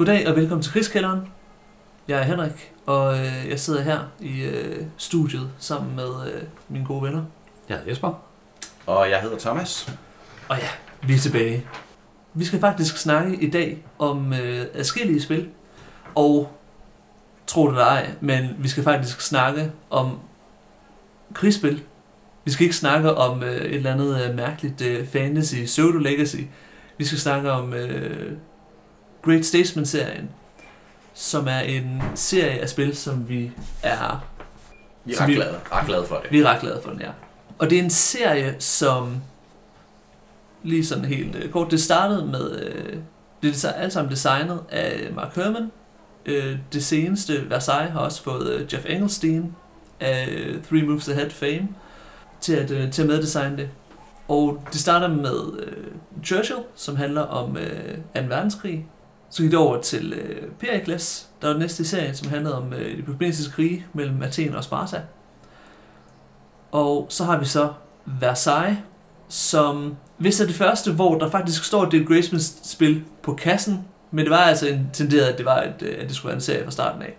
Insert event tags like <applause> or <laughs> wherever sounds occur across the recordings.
Goddag og velkommen til Krigskælderen. Jeg er Henrik, og øh, jeg sidder her i øh, studiet sammen med øh, mine gode venner. Jeg hedder Jesper. Og jeg hedder Thomas. Og ja, vi er tilbage. Vi skal faktisk snakke i dag om øh, adskillige spil, og tro det eller ej, men vi skal faktisk snakke om krigsspil. Vi skal ikke snakke om øh, et eller andet øh, mærkeligt øh, fantasy, pseudo-legacy. Vi skal snakke om øh, Great Statesman-serien, som er en serie af spil, som vi er Vi er ret vi- glade, ret glade for det. vi er ret glade for den her. Og det er en serie, som lige sådan helt øh, kort, det startede med, øh, det er alt sammen designet af Mark Herman. Øh, det seneste Versailles har også fået øh, Jeff Engelstein af øh, Three Moves Ahead fame til at, øh, til at meddesigne det. Og det starter med øh, Churchill, som handler om øh, 2. verdenskrig. Så gik det over til øh, Pericles, der var den næste i serien, som handlede om øh, de peloponnesiske krige mellem Athen og Sparta. Og så har vi så Versailles, som hvis er det første, hvor der faktisk står et Graysmans spil på kassen, men det var altså intenderet, at det, var et, øh, at det skulle være en serie fra starten af.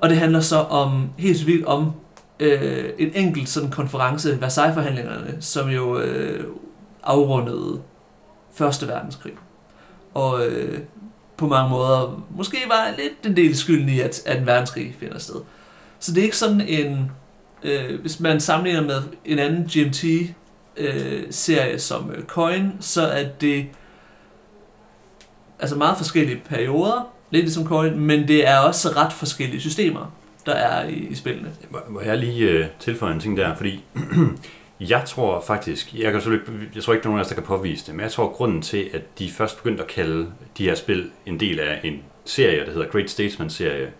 Og det handler så om, helt specifikt om øh, en enkelt sådan konference, Versailles-forhandlingerne, som jo øh, afrundede Første Verdenskrig. Og øh, på mange måder måske var lidt en del skylden i, at, at en verdenskrig finder sted. Så det er ikke sådan en, øh, hvis man sammenligner med en anden GMT-serie øh, som øh, Coin, så er det altså meget forskellige perioder, lidt ligesom Coin, men det er også ret forskellige systemer, der er i, i spillene. Må, må jeg lige øh, tilføje en ting der, fordi <clears throat> jeg tror faktisk, jeg, kan jeg tror ikke, der er nogen af os, der kan påvise det, men jeg tror, at grunden til, at de først begyndte at kalde de her spil en del af en serie, der hedder Great Statesman-serie,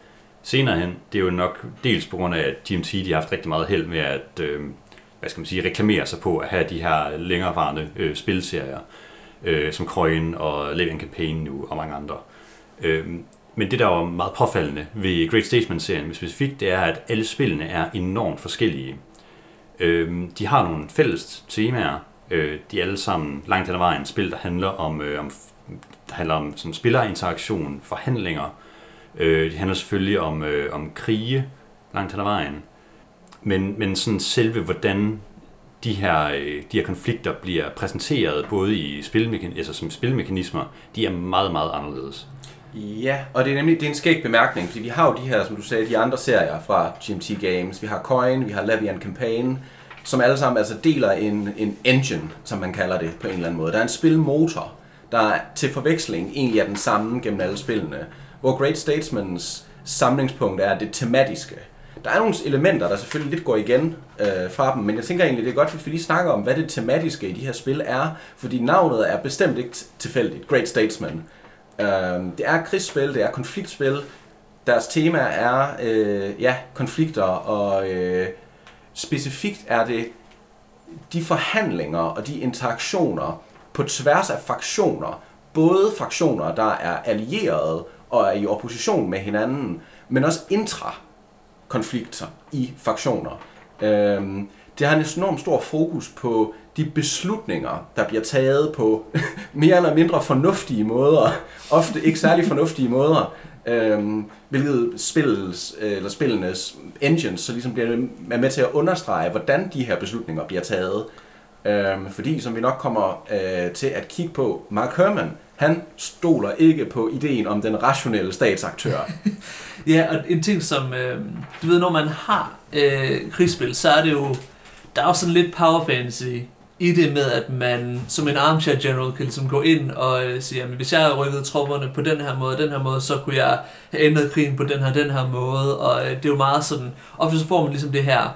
senere hen, det er jo nok dels på grund af, at GMT de har haft rigtig meget held med at øh, hvad skal man sige, reklamere sig på at have de her længerevarende øh, spilserier, øh, som Croyen og Living Campaign nu og mange andre. Øh, men det, der var meget påfaldende ved Great Statesman-serien specifikt, det er, at alle spillene er enormt forskellige. Øh, de har nogle fælles temaer. Øh, de er alle sammen langt hen ad vejen spil, der handler om, øh, om, der handler om sådan spillerinteraktion, forhandlinger. Øh, det handler selvfølgelig om, øh, om krige langt hen ad vejen. Men, men sådan selve, hvordan de her, øh, de her konflikter bliver præsenteret, både i spilmekan- altså som spilmekanismer, de er meget, meget anderledes. Ja, og det er nemlig det er en skæg bemærkning, fordi vi har jo de her, som du sagde, de andre serier fra GMT Games. Vi har Coin, vi har Levian Campaign, som alle sammen altså deler en, en engine, som man kalder det på en eller anden måde. Der er en spilmotor, der til forveksling egentlig er den samme gennem alle spillene. Hvor Great Statesmans samlingspunkt er det tematiske. Der er nogle elementer, der selvfølgelig lidt går igen øh, fra dem, men jeg tænker egentlig, det er godt, at vi lige snakker om, hvad det tematiske i de her spil er, fordi navnet er bestemt ikke tilfældigt. Great Statesman. Øh, det er krigsspil, det er konfliktspil. Deres tema er øh, ja, konflikter, og øh, specifikt er det de forhandlinger og de interaktioner på tværs af fraktioner. Både fraktioner, der er allierede og er i opposition med hinanden, men også intra-konflikter i fraktioner. Øhm, det har en enormt stor fokus på de beslutninger, der bliver taget på <laughs> mere eller mindre fornuftige måder, ofte ikke særlig fornuftige måder, øhm, hvilket spillets, øh, eller spillenes engines så ligesom bliver er med til at understrege, hvordan de her beslutninger bliver taget. Øhm, fordi, som vi nok kommer øh, til at kigge på, Mark Herman, han stoler ikke på ideen om den rationelle statsaktør. <laughs> Ja, og en ting som, øh, du ved, når man har øh, krigsspil, så er det jo, der er jo sådan lidt power fantasy i det med, at man som en armchair general kan ligesom gå ind og øh, sige, at hvis jeg havde rykket tropperne på den her måde, den her måde, så kunne jeg have ændret krigen på den her, den her måde, og øh, det er jo meget sådan, ofte så får man ligesom det her,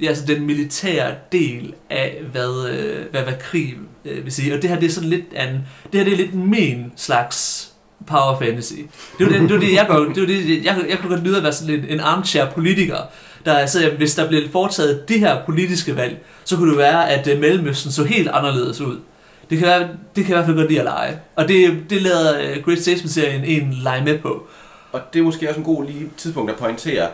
ja, altså den militære del af, hvad, øh, hvad, hvad krig øh, vil sige, og det her det er sådan lidt an, det her det er lidt min slags power fantasy. Det er jo det, det, er det jeg gør. Det er det, jeg, jeg kan godt lyde at være sådan en, en armchair politiker, der altså, hvis der bliver foretaget det her politiske valg, så kunne det være, at øh, Mellemøsten så helt anderledes ud. Det kan, være, det kan i hvert fald godt lide at lege. Og det, det lader øh, Great Statesman-serien en lege med på. Og det er måske også en god lige tidspunkt at pointere.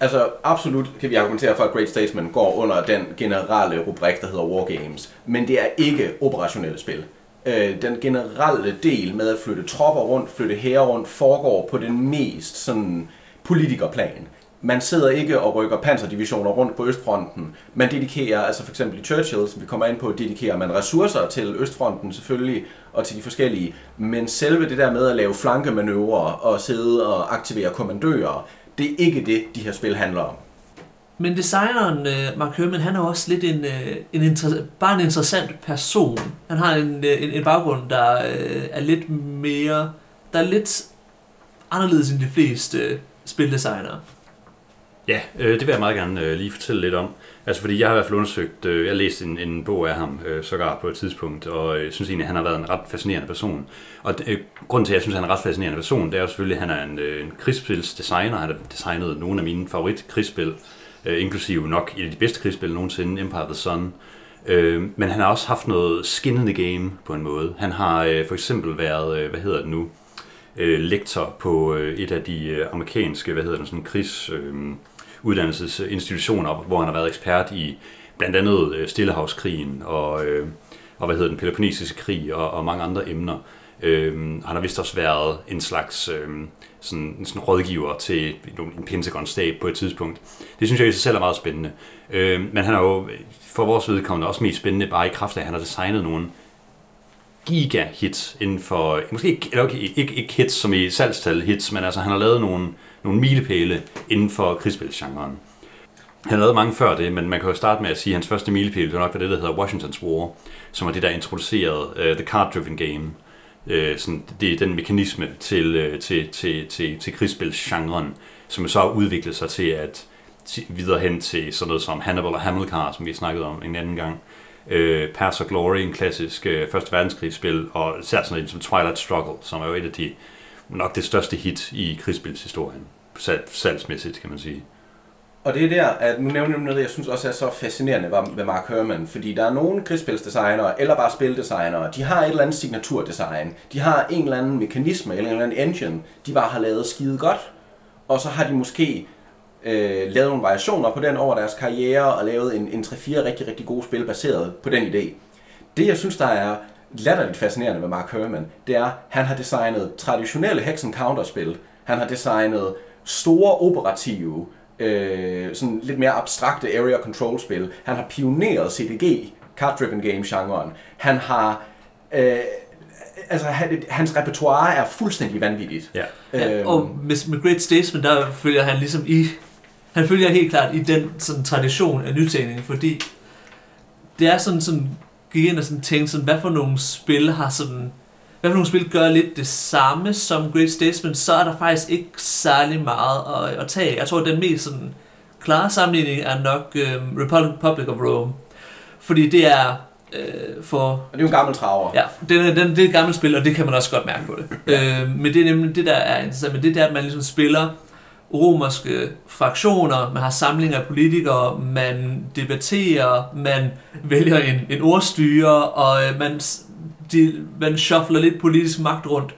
Altså absolut kan vi argumentere for, at Great Statesman går under den generelle rubrik, der hedder Wargames. Men det er ikke operationelle spil. øh, den generelle del med at flytte tropper rundt, flytte hære rundt, foregår på den mest sådan politikerplan. Man sidder ikke og rykker panserdivisioner rundt på Østfronten. Man dedikerer, altså for eksempel i Churchill, som vi kommer ind på, dedikerer man ressourcer til Østfronten selvfølgelig, og til de forskellige. Men selve det der med at lave flankemanøvrer og sidde og aktivere kommandører, det er ikke det, de her spil handler om. Men designeren øh, Mark Herman, han er også lidt en, øh, en inter- bare en interessant person. Han har en, øh, en, en baggrund, der er lidt mere, der er lidt anderledes end de fleste spildesignere. Ja, øh, det vil jeg meget gerne øh, lige fortælle lidt om. Altså fordi jeg har i hvert fald undersøgt, øh, jeg læste en, en bog af ham øh, sågar på et tidspunkt, og øh, synes egentlig, at han har været en ret fascinerende person. Og øh, grunden til, at jeg synes, at han er en ret fascinerende person, det er jo selvfølgelig, at han er en, øh, en krigsspilsdesigner. Han har designet nogle af mine favorit krigsspil, øh, inklusive nok et af de bedste krigsspil nogensinde, Empire of the Sun. Øh, men han har også haft noget skin in the game på en måde. Han har øh, for eksempel været, øh, hvad hedder det nu, øh, lektor på øh, et af de øh, amerikanske, hvad hedder det, sådan krigs... Øh, uddannelsesinstitutioner, hvor han har været ekspert i blandt andet øh, Stillehavskrigen og, øh, og hvad hedder den, Peloponnesiske krig og, og mange andre emner. Øh, han har vist også været en slags øh, sådan, sådan rådgiver til en Pentagon-stab på et tidspunkt. Det synes jeg i sig selv er meget spændende. Øh, men han er jo for vores vedkommende også mest spændende bare i kraft af, at han har designet nogle giga-hits inden for, måske ikke, eller okay, ikke, ikke hits som i salgstal hits, men altså han har lavet nogle, nogle milepæle inden for krigsspilsgenren. Han lavede mange før det, men man kan jo starte med at sige, at hans første milepæl var nok det, der hedder Washington's War, som var det, der introducerede uh, øh, The Card-Driven Game. Uh, sådan, det er den mekanisme til, uh, til, til, til, til krigsspilsgenren, som så har udviklet sig til at videre hen til sådan noget som Hannibal og Hamilcar, som vi snakkede om en anden gang. Uh, Pass of Glory, en klassisk uh, Første Verdenskrigsspil, og især sådan noget som Twilight Struggle, som er jo et af de nok det største hit i krigsspilshistorien, salgsmæssigt kan man sige. Og det er der, at nu nævner jeg noget, jeg synes også er så fascinerende ved Mark Herman, fordi der er nogle krigsspilsdesignere, eller bare spildesignere, de har et eller andet signaturdesign, de har en eller anden mekanisme, eller en eller anden engine, de bare har lavet skide godt, og så har de måske øh, lavet nogle variationer på den over deres karriere, og lavet en, en 3-4 rigtig, rigtig gode spil baseret på den idé. Det, jeg synes, der er latterligt fascinerende med Mark Herman, det er, at han har designet traditionelle hex and counter spil. Han har designet store operative, øh, sådan lidt mere abstrakte area control spil. Han har pioneret CDG, card driven game genren. Han har øh, altså hans repertoire er fuldstændig vanvittigt. Ja. Øhm, og med, med Great Statesman, der følger han ligesom i han følger helt klart i den sådan, tradition af nytænkning, fordi det er sådan, sådan gik ind og sådan tænkte, sådan, hvad for nogle spil har sådan, hvad for nogle spil gør lidt det samme som Great Statesman, så er der faktisk ikke særlig meget at, at tage. Jeg tror, at den mest sådan, klare sammenligning er nok um, Republic of Rome. Fordi det er øh, for... Og det er jo en gammel traver. Ja, den, den, det er et gammelt spil, og det kan man også godt mærke på det. Øh, men det er nemlig det, der er interessant. Men det er der, at man ligesom spiller romerske fraktioner, man har samlinger af politikere, man debatterer, man vælger en, en ordstyre, og øh, man, de, man shuffler lidt politisk magt rundt.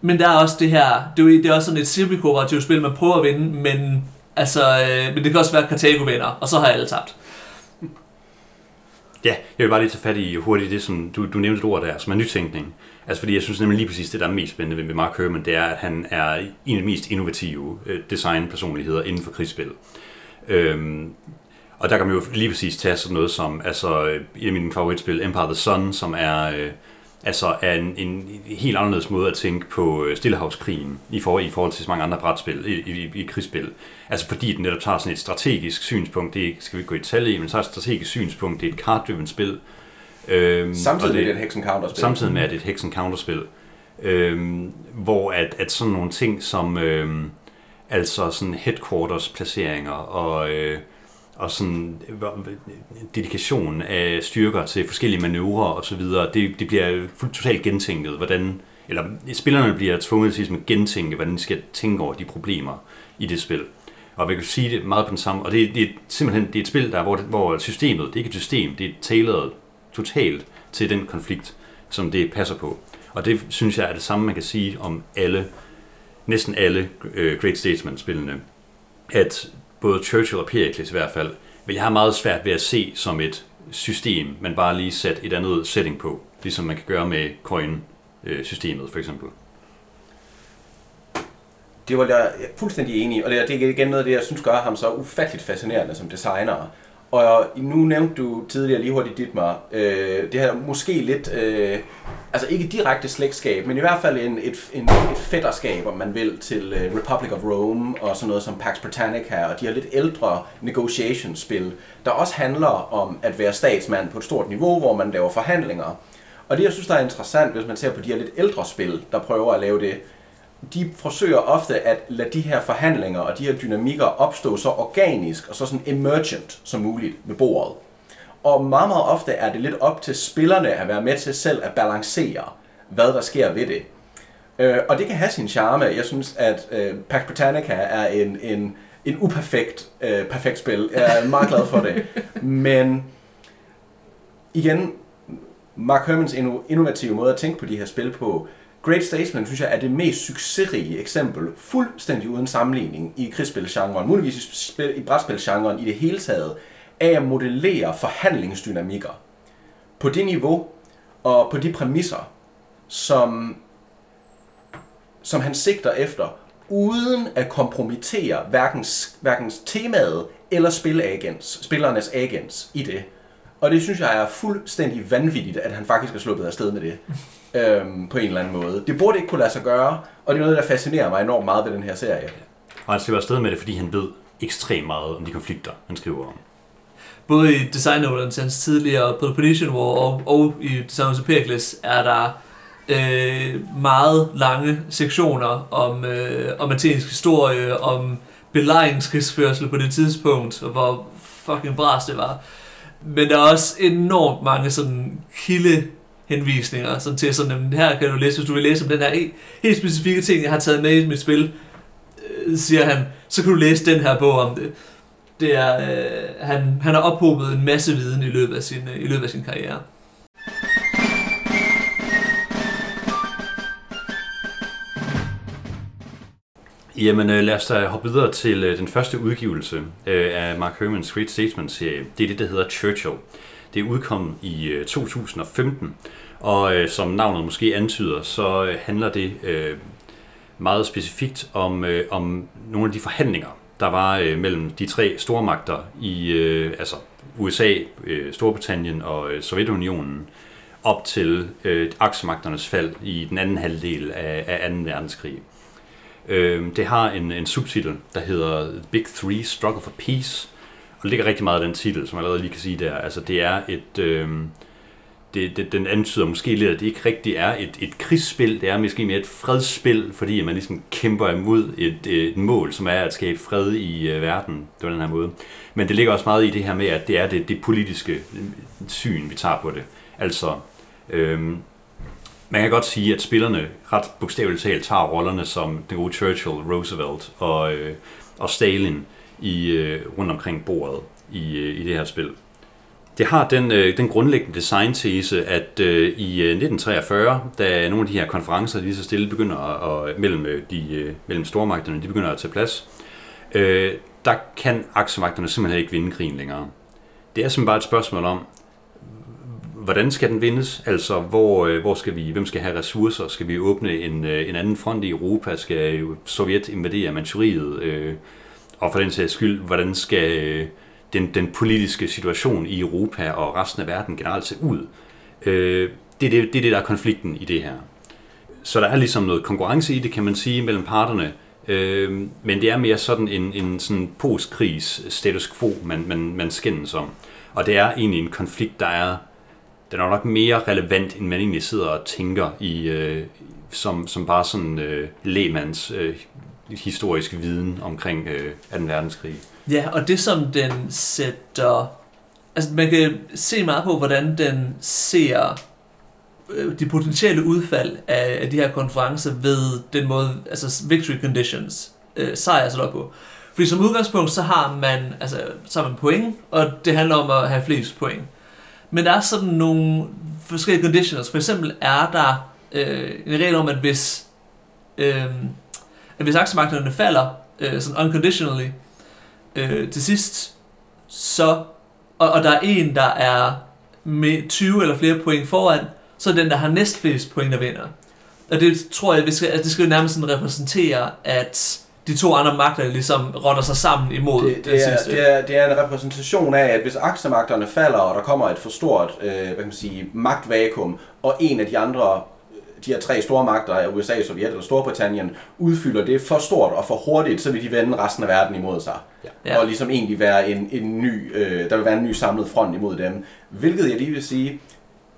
Men der er også det her, det er, det er også sådan et semi-kooperativt spil, man prøver at vinde, men, altså, øh, men det kan også være, at Cartago vinder, og så har alle tabt. Ja, jeg vil bare lige tage fat i hurtigt det, som du, du nævnte et ord der, som er nytænkning. Altså fordi jeg synes nemlig lige præcis, det der er mest spændende ved Mark Herman, det er, at han er en af de mest innovative øh, designpersonligheder inden for krigsspil. Øhm, og der kan man jo lige præcis tage sådan noget som, altså øh, et af mine favoritspil, Empire the Sun, som er, øh, altså er en, en helt anderledes måde at tænke på øh, Stillehavskrigen i, for, i forhold til så mange andre brætspil i, i, i krigsspil. Altså fordi den netop tager sådan et strategisk synspunkt, det skal vi ikke gå i detalje i, men tager et strategisk synspunkt, det er et card-driven spil, Øhm, samtidig med det, et Hexen Counter-spil. Samtidig med, at det er et Hexen Counter-spil. Øhm, hvor at, at sådan nogle ting som øhm, altså sådan headquarters placeringer og, øh, og sådan dedikation af styrker til forskellige manøvrer og så videre, det, det bliver totalt gentænket, hvordan eller spillerne bliver tvunget til at gentænke, hvordan de skal tænke over de problemer i det spil. Og vi kan sige det meget på den samme, og det, det er simpelthen det er et spil, der, hvor, hvor systemet, det er ikke et system, det er tailored totalt til den konflikt, som det passer på. Og det synes jeg er det samme, man kan sige om alle, næsten alle øh, Great Statesman-spillene. At både Churchill og Pericles i hvert fald, vil jeg have meget svært ved at se som et system, man bare lige sat et andet setting på. ligesom man kan gøre med coin-systemet øh, for eksempel. Det var jeg fuldstændig enig i, og det det er igen noget af det, jeg synes gør ham så ufatteligt fascinerende som designer. Og nu nævnte du tidligere lige hurtigt dit mig, øh, det her måske lidt, øh, altså ikke direkte slægtskab, men i hvert fald en, et, en, et fætterskab, om man vil, til øh, Republic of Rome og sådan noget som Pax Britannica og de her lidt ældre negotiation-spil, der også handler om at være statsmand på et stort niveau, hvor man laver forhandlinger. Og det, jeg synes, der er interessant, hvis man ser på de her lidt ældre spil, der prøver at lave det, de forsøger ofte at lade de her forhandlinger og de her dynamikker opstå så organisk og så sådan emergent som muligt ved bordet. Og meget, meget ofte er det lidt op til spillerne at være med til selv at balancere, hvad der sker ved det. Øh, og det kan have sin charme. Jeg synes, at øh, Pax Britannica er en, en, en uperfekt øh, perfekt spil. Jeg er meget glad for det. Men igen, Mark Hermans innovative måde at tænke på de her spil på, Great Statesman, synes jeg, er det mest succesrige eksempel, fuldstændig uden sammenligning i krigsspilgenren, muligvis i, spil, i brætspilgenren i det hele taget, af at modellere forhandlingsdynamikker på det niveau og på de præmisser, som, som han sigter efter, uden at kompromittere hverken, hverken temaet eller spilagents, spillernes agents i det. Og det synes jeg er fuldstændig vanvittigt, at han faktisk er sluppet afsted med det øhm, på en eller anden måde. Det burde ikke kunne lade sig gøre, og det er noget, der fascinerer mig enormt meget ved den her serie. Og han slipper afsted med det, fordi han ved ekstremt meget om de konflikter, han skriver om. Både i Design Nolands hans tidligere Peloponnesian War og, og i Design of Pericles er der øh, meget lange sektioner om, øh, om atenisk historie, om belejringskrigsførsel på det tidspunkt, og hvor fucking bras det var. Men der er også enormt mange sådan kilde henvisninger sådan til sådan, her kan du læse, hvis du vil læse om den her helt specifikke ting, jeg har taget med i mit spil, øh, siger han, så kan du læse den her bog om det. Det er, øh, han, han har ophobet en masse viden i løbet af sin, øh, i løbet af sin karriere. Jamen øh, lad os da hoppe videre til øh, den første udgivelse øh, af Mark Hermans Great Statesman-serie. Det er det, der hedder Churchill. Det er udkommet i øh, 2015, og øh, som navnet måske antyder, så øh, handler det øh, meget specifikt om, øh, om nogle af de forhandlinger, der var øh, mellem de tre stormagter i øh, altså USA, øh, Storbritannien og øh, Sovjetunionen op til øh, aksemagternes fald i den anden halvdel af, af 2. verdenskrig. Øh, det har en, en subtitel, der hedder Big Three Struggle for Peace, og det ligger rigtig meget af den titel, som jeg allerede lige kan sige der. Altså det er et... Øh, det, det, den antyder måske lidt, at det ikke rigtig er et, et krigsspil, det er måske mere et fredsspil, fordi man ligesom kæmper imod et, et mål, som er at skabe fred i uh, verden på den her måde. Men det ligger også meget i det her med, at det er det, det politiske øh, syn, vi tager på det. Altså, øhm, man kan godt sige, at spillerne ret bogstaveligt talt tager rollerne som den gode Churchill, Roosevelt og, øh, og Stalin i, øh, rundt omkring bordet i, øh, i det her spil. Det har den, øh, den grundlæggende designtese, at øh, i øh, 1943, da nogle af de her konferencer lige så stille begynder at, mellem, øh, de, øh, mellem stormagterne, de begynder at tage plads, øh, der kan aksemagterne simpelthen ikke vinde krigen længere. Det er simpelthen bare et spørgsmål om, hvordan skal den vindes? Altså, hvor, øh, hvor skal vi, hvem skal have ressourcer? Skal vi åbne en, øh, en anden front i Europa? Skal Sovjet invadere Manchuriet? Øh, og for den sags skyld, hvordan skal øh, den, den politiske situation i Europa og resten af verden generelt se ud. Øh, det, er det, det er det, der er konflikten i det her. Så der er ligesom noget konkurrence i det, kan man sige, mellem parterne, øh, men det er mere sådan en, en sådan postkrigs status quo, man, man, man skændes om. Og det er egentlig en konflikt, der er, den er nok mere relevant, end man egentlig sidder og tænker i, øh, som, som bare sådan øh, lægemands øh, historisk viden omkring øh, 2. verdenskrig. Ja, og det som den sætter... Altså man kan se meget på, hvordan den ser øh, de potentielle udfald af, af de her konferencer ved den måde, altså victory conditions, øh, sejr så på. Fordi som udgangspunkt, så har man, altså, så har man point, og det handler om at have flest point. Men der er sådan nogle forskellige conditions. For eksempel er der øh, en regel om, at hvis, øh, at hvis aktiemarkederne falder øh, sådan unconditionally, øh, til sidst, så, og, og der er en, der er med 20 eller flere point foran, så er den, der har næstflest point, der vinder. Og det tror jeg, vi skal, at det skal jo nærmest sådan repræsentere, at de to andre magter ligesom rotter sig sammen imod Det, det, er, sidste. det, er, det er en repræsentation af, at hvis aksemagterne falder, og der kommer et for stort øh, hvad kan man sige, magtvakuum, og en af de andre, de her tre store magter af USA, Sovjet eller Storbritannien, udfylder det for stort og for hurtigt, så vil de vende resten af verden imod sig. Ja. Og ligesom egentlig være en, en ny, øh, der vil være en ny samlet front imod dem. Hvilket jeg lige vil sige,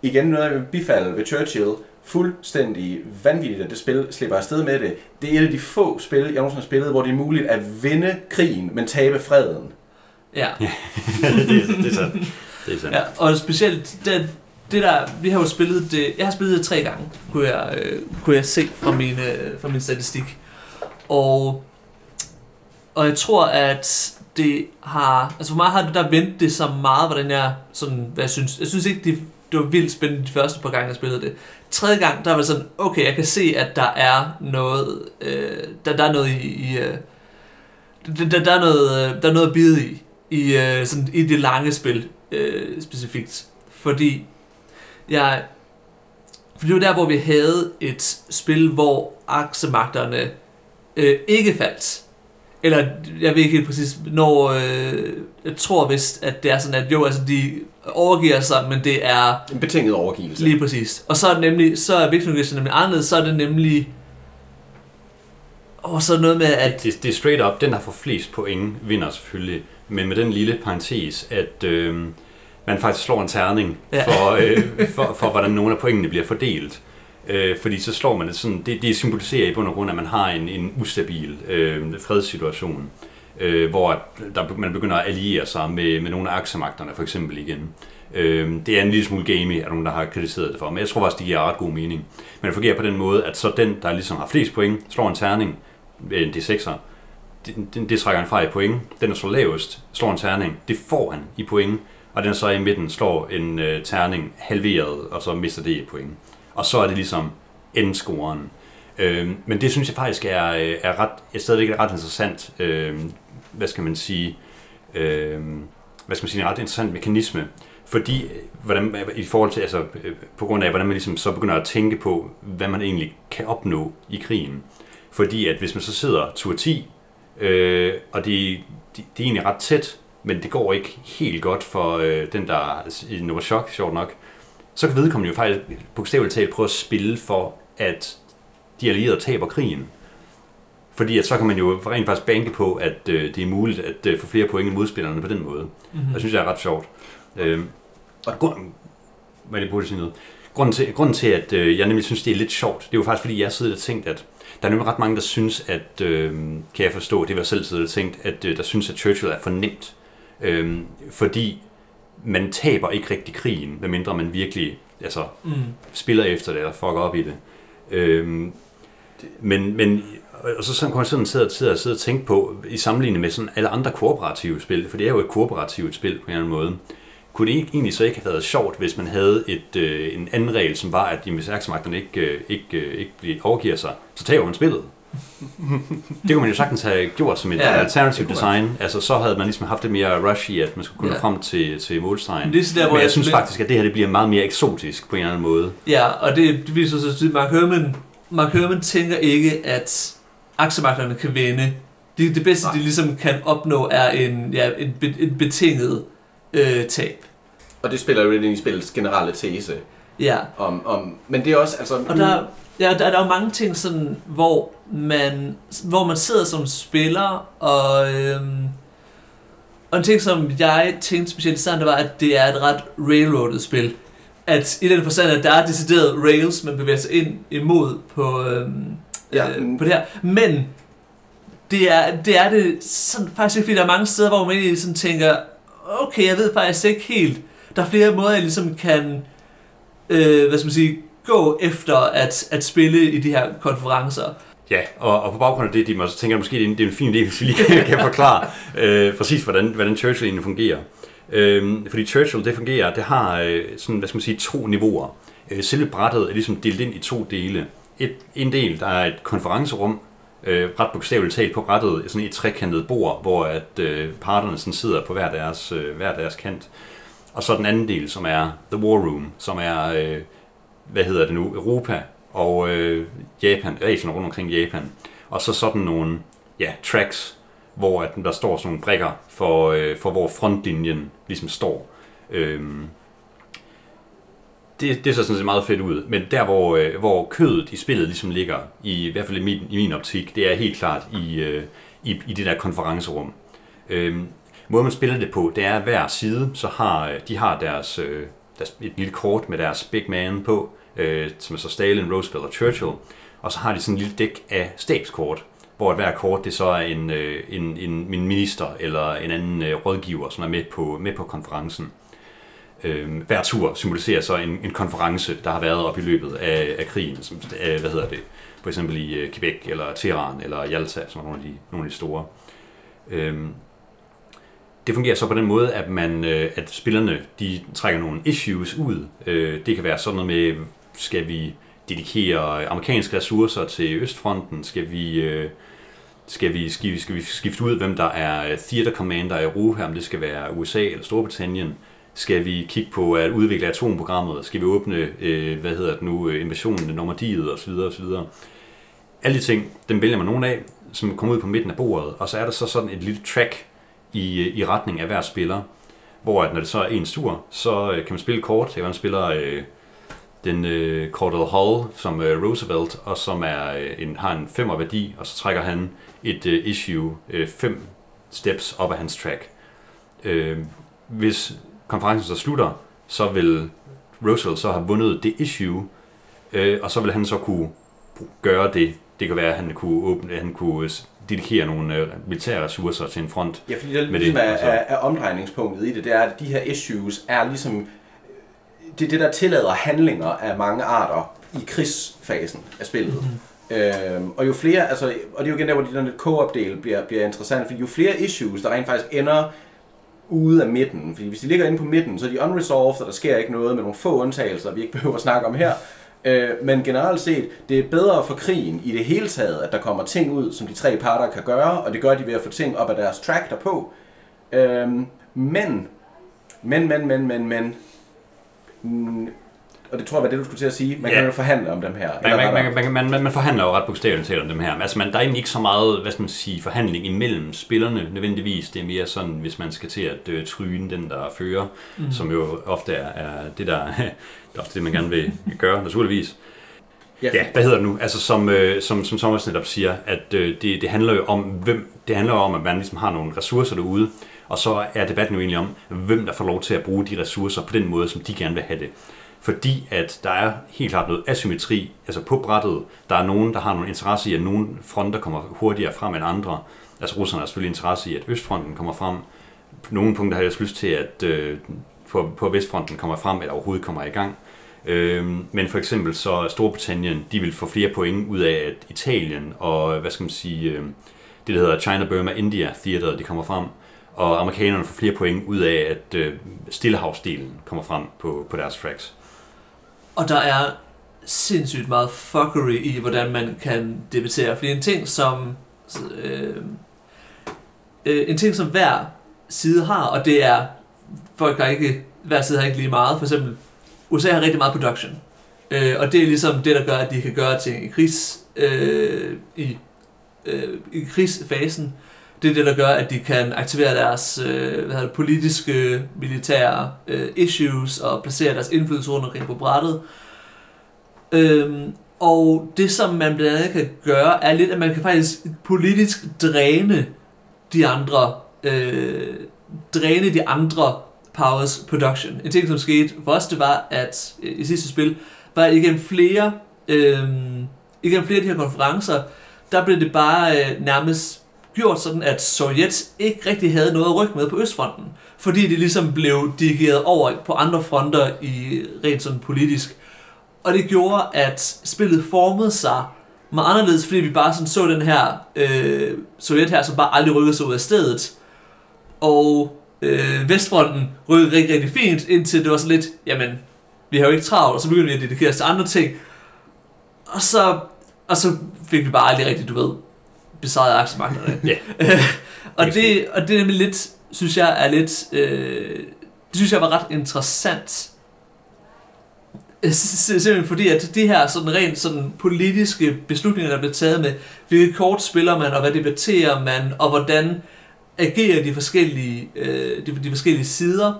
igen noget jeg vil bifalde ved Churchill, fuldstændig vanvittigt, at det spil slipper afsted med det. Det er et af de få spil, jeg nogensinde har spillet, hvor det er muligt at vinde krigen, men tabe freden. Ja. <laughs> det, er, det er sandt. Det er sandt. ja, og specielt det, det der, vi har jo spillet det, jeg har spillet det tre gange, kunne jeg, øh, kunne jeg se fra min, øh, fra min statistik. Og, og jeg tror, at det har, altså for mig har det der vendt det så meget, hvordan jeg, sådan, hvad jeg synes, jeg synes ikke, det, det var vildt spændende de første par gange, jeg spillede det. Tredje gang, der var sådan, okay, jeg kan se, at der er noget, øh, der, der er noget i, i øh, der, der, der, er noget, øh, der er noget at bide i, i, øh, sådan, i det lange spil øh, specifikt. Fordi jeg, for det var der, hvor vi havde et spil, hvor aksemagterne øh, ikke faldt. Eller, jeg ved ikke helt præcis, når, øh, jeg tror vist, at det er sådan, at jo, altså de overgiver sig, men det er En betinget overgivelse. lige præcis. Og så er det nemlig, så er Victor nemlig anderledes, så er det nemlig, og så noget med, at, Det, det er straight up, den der får flest point, vinder selvfølgelig. Men med den lille parentes, at øh, man faktisk slår en terning Ja. for, øh, for, for, hvordan nogle af pointene bliver fordelt. Øh, fordi så slår man det sådan, det, det symboliserer i bund og grund, at man har en, en ustabil øh, fredssituation, øh, hvor der, man begynder at alliere sig med, med nogle af aksemagterne for eksempel igen. Øh, det er en lille smule gamey, er nogen, der har kritiseret det for, men jeg tror faktisk, det giver ret god mening. Men det fungerer på den måde, at så den, der ligesom har flest point, slår en terning, en D6'er, det, det, det trækker han fra i point. Den, der slår lavest, slår en terning, det får han i point. Og den så i midten slår en øh, terning halveret, og så mister det et point. Og så er det ligesom endscoren. Øh, men det synes jeg faktisk er, øh, er, ret, er stadigvæk er ret interessant, øh, hvad skal man sige, øh, hvad skal man sige, en ret interessant mekanisme. Fordi, øh, hvordan, øh, i forhold til, altså, på grund af, hvordan man ligesom så begynder at tænke på, hvad man egentlig kan opnå i krigen. Fordi at hvis man så sidder tur 10, øh, og det, de, de er egentlig ret tæt, men det går ikke helt godt for øh, den, der i Novachok, sjovt nok, så kan vedkommende jo faktisk bogstaveligt talt prøve at spille for, at de allierede taber krigen. Fordi at så kan man jo rent faktisk banke på, at øh, det er muligt at øh, få flere point end modspillerne på den måde. mm-hmm. Jeg synes, det er ret sjovt. Øh, og grund, hvad er det at sige noget? Grunden til, grunden til, at øh, jeg nemlig synes, det er lidt sjovt, det er jo faktisk, fordi jeg sidder og tænkt, at der er nemlig ret mange, der synes, at, øh, kan jeg forstå, det var jeg selv siddet og tænkt, at øh, der synes, at Churchill er for nemt. Øh, fordi man taber ikke rigtig krigen, medmindre man virkelig altså, mm. spiller efter det, eller fucker op i det. Øhm, men, men og så sådan kunne jeg sådan sidde, sidde, sidde og tænke på, i sammenligning med sådan alle andre kooperative spil, for det er jo et kooperativt spil på en eller anden måde, kunne det ikke, egentlig så ikke have været sjovt, hvis man havde et, øh, en anden regel, som var, at de med særksmagterne ikke, øh, ikke, øh, ikke bliver- overgiver sig, så tager man spillet. <laughs> det kunne man jo sagtens have gjort som et Ja, det man. design. Altså, så havde man ligesom haft lidt mere rush i, at man skulle kunne Ja. frem til, til målstregen. Men det er så der, hvor Men jeg jeg synes spil- faktisk, at det her det bliver meget mere eksotisk på en eller anden måde. Ja, og det, det viser sig tydeligt, Mark Herman, Mark Herman tænker ikke, at aktiemagterne kan vinde. Det, det bedste, Nej. de ligesom kan opnå, er en, ja, en, be, en betinget øh, tab. Og det spiller jo lidt ind i spillets generelle tese. Ja, Om, om, men det er også, altså... og der, ja, der, der er jo mange ting, sådan, hvor, man, hvor man sidder som spiller, og, øhm, og en ting, som jeg tænkte specielt i starten, det var, at det er et ret railroadet spil. At i den forstand, at der er decideret rails, man bevæger sig ind imod på, øhm, Ja, øh, på det her. Men det er det, er det sådan, faktisk ikke, fordi der er mange steder, hvor man egentlig sådan tænker, okay, jeg ved faktisk ikke helt. Der er flere måder, jeg ligesom kan, øh, hvad skal man sige, gå efter at, at spille i de her konferencer. Ja, og, og på baggrund af det, de så tænker jeg måske, det er en, det er en fin idé, <laughs> hvis vi lige kan, kan forklare øh, præcis, hvordan, hvordan Churchill egentlig fungerer. Øh, fordi Churchill, det fungerer, det har øh, sådan, hvad skal man sige, to niveauer. Øh, selve brættet er ligesom delt ind i to dele. Et, en del, der er et konferencerum, øh, ret bogstaveligt talt på brættet, sådan et trekantet bord, hvor at øh, parterne sådan sidder på hver deres, øh, hver deres kant. Og så den anden del, som er The War Room, som er øh, hvad hedder det nu, Europa og øh, Japan, Asien rundt omkring Japan. Og så sådan nogle ja, tracks, hvor at der står sådan nogle brikker for, øh, for hvor frontlinjen ligesom står. Øhm, det, det ser sådan set meget fedt ud, men der hvor, øh, hvor kødet i spillet ligesom ligger, i, i hvert fald i min, i min optik, det er helt klart i, øh, i, i det der konferencerum. Øhm, måden man spiller det på, det er at hver side, så har øh, de har deres, øh, deres, et lille kort med deres big man på, øh, som er så Stalin, Roosevelt og Churchill, og så har de sådan en lille dæk af stabskort, hvor hver kort det så er en, øh, en, en, en minister eller en anden øh, rådgiver, som er med på, med på konferencen. Øh, hver tur symboliserer så en, en konference, der har været op i løbet af, af krigen, som, af, hvad hedder det, for eksempel i øh, Quebec, eller Teheran, eller Jalta, som er nogle af de, nogle af de store. Øh, det fungerer så på den måde, at man, øh, at spillerne de trækker nogle issues ud. Øh, det kan være sådan noget med, skal vi dedikere amerikanske ressourcer til Østfronten? Skal vi, øh, skal vi, skal vi, skal vi skifte ud, hvem der er theater commander i Europa, om det skal være USA eller Storbritannien? Skal vi kigge på at udvikle atomprogrammet? Skal vi åbne, øh, hvad hedder det nu, invasionen af Normandiet osv. osv. Alle de ting, dem vælger man nogle af, som kommer ud på midten af bordet, og så er der så sådan et lille track i, øh, i retning af hver spiller, hvor at når det så er en tur, så øh, kan man spille kort. Man spiller øh, den øh, Cordell Hull som øh, Roosevelt, og som er øh, en, har en femmer værdi, og så trækker han et øh, issue øh, fem steps op af hans track. Øh, hvis konferencen så slutter, så vil Roosevelt så have vundet det issue, øh, og så vil han så kunne gøre det. Det kan være, at han kunne, åbne, han kunne dedikere nogle øh, militære ressourcer til en front. Ja, fordi det, med ligesom det, er, altså. er, er omdrejningspunktet i det, det er, at de her issues er ligesom det er det, der tillader handlinger af mange arter i krigsfasen af spillet. Mm. Øhm, og jo flere, altså, og det er jo igen der, hvor den co-op del bliver, bliver interessant, fordi jo flere issues, der rent faktisk ender ude af midten, fordi hvis de ligger inde på midten, så er de unresolved, og der sker ikke noget med nogle få undtagelser, vi ikke <laughs> behøver at snakke om her. Øh, men generelt set, det er bedre for krigen i det hele taget, at der kommer ting ud, som de tre parter kan gøre, og det gør de ved at få ting op af deres track derpå. Øh, men, men, men, men, men, men, mm, og det tror jeg var det, du skulle til at sige. Man ja. kan jo forhandle om dem her. Man, man, man, man, man, man, man forhandler jo ret bogstaveligt talt om dem her. Altså, man, der er egentlig ikke så meget, hvad skal man sige, forhandling imellem spillerne nødvendigvis. Det er mere sådan, hvis man skal til at øh, tryne den, der fører, mm. som jo ofte er, er det, der, <laughs> det er ofte det, man gerne vil gøre, naturligvis. Ja, ja, hvad hedder det nu? Altså som, øh, som, som Thomas netop siger, at øh, det, det handler jo om, hvem, det handler jo om, at man ligesom har nogle ressourcer derude, og så er debatten jo egentlig om, hvem der får lov til at bruge de ressourcer på den måde, som de gerne vil have det fordi at der er helt klart noget asymmetri altså på brættet. Der er nogen, der har nogle interesse i, at nogle fronter kommer hurtigere frem end andre. Altså russerne har selvfølgelig interesse i, at Østfronten kommer frem. På nogle punkter har jeg lyst til, at øh, på, på Vestfronten kommer frem, eller overhovedet kommer i gang. Øh, men for eksempel så Storbritannien, de vil få flere point ud af, at Italien og, hvad skal man sige, øh, det der hedder China, Burma, India Theater, de kommer frem og amerikanerne får flere point ud af, at øh, Stillehavsdelen kommer frem på, på deres tracks. Og der er sindssygt meget fuckery i, hvordan man kan debattere. Fordi en ting, som... Øh, øh, en ting, som hver side har, og det er... Folk har ikke... Hver side har ikke lige meget. For eksempel, USA har rigtig meget production. Øh, og det er ligesom det, der gør, at de kan gøre ting i krigs... Øh, i, øh, i krigsfasen. Det er det, der gør, at de kan aktivere deres øh, hvad det, politiske, militære øh, issues og placere deres indflydelse rundt omkring på brættet. Øhm, og det, som man blandt andet kan gøre, er lidt, at man kan faktisk politisk dræne de andre, øh, dræne de andre powers production. En ting, som skete for os, det var, at øh, i sidste spil, var igennem flere, øh, igennem flere af de her konferencer, der blev det bare øh, nærmest gjort sådan, at Sovjet ikke rigtig havde noget at rykke med på Østfronten, fordi det ligesom blev dirigeret over på andre fronter i rent sådan politisk. Og det gjorde, at spillet formede sig meget anderledes, fordi vi bare sådan så den her øh, Sovjet her, som bare aldrig rykkede sig ud af stedet. Og øh, Vestfronten rykkede rigtig, rigtig fint, indtil det var så lidt, jamen, vi har jo ikke travlt, og så begyndte vi at dedikere os til andre ting. Og så, og så fik vi bare aldrig rigtig, du ved, besejret aktiemarkederne. <laughs> Ja. <laughs> og, det, og det er nemlig lidt, synes jeg er lidt, øh, det synes jeg var ret interessant. S- Simpelthen fordi, at de her sådan rent sådan politiske beslutninger, der bliver taget med, hvilket kort spiller man, og hvad debatterer man, og hvordan agerer de forskellige, øh, de, de forskellige sider,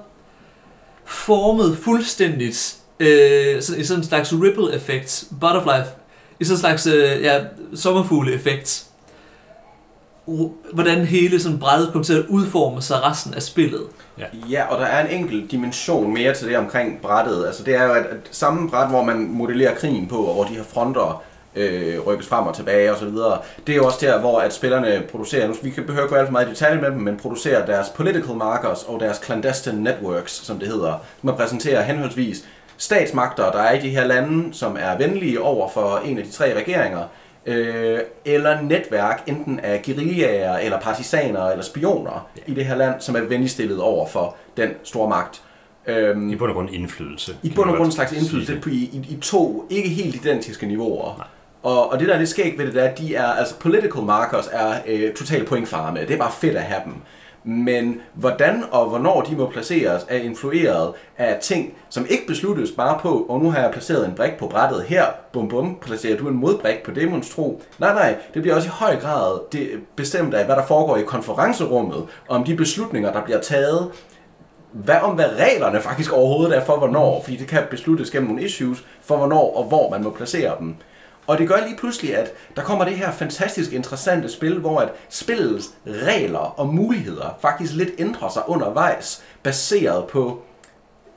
formet fuldstændigt øh, sådan, i sådan en slags ripple effekt, butterfly, i sådan en slags øh, ja, sommerfugle effekt, hvordan hele sådan brættet kommer til at udforme sig resten af spillet. Ja, og der er en enkelt dimension mere til det omkring brættet. Altså det er jo at, at samme bræt, hvor man modellerer krigen på, og hvor de her fronter øh, rykkes frem og tilbage osv. Det er jo også der, hvor at spillerne producerer, nu vi kan behøve gå alt for meget i detalje med dem, men producerer deres political markers og deres clandestine networks, som det hedder. Man præsenterer henholdsvis statsmagter, der er i de her lande, som er venlige over for en af de tre regeringer, øh, eller netværk, enten af guerillaer, eller partisaner, eller spioner ja. i det her land, som er venligt stillet over for den store magt. Øhm, I bund og grund indflydelse. I bund og grund en slags indflydelse på, i, i, i to ikke helt identiske niveauer. Nej. Og, og det der er lidt skægt ved det, der, er, at de er, altså political markers er øh, totalt pointfarme. Det er bare fedt at have dem. Men hvordan og hvornår de må placeres er influeret af ting, som ikke besluttes bare på, og nu har jeg placeret en brik på brættet her, bum bum, placerer du en modbrik på demonstro. Nej, nej, det bliver også i høj grad det bestemt af, hvad der foregår i konferencerummet, om de beslutninger, der bliver taget, hvad om hvad reglerne faktisk overhovedet er for hvornår, fordi det kan besluttes gennem nogle issues for hvornår og hvor man må placere dem. Og det gør lige pludselig, at der kommer det her fantastisk interessante spil, hvor at spillets regler og muligheder faktisk lidt ændrer sig undervejs, baseret på,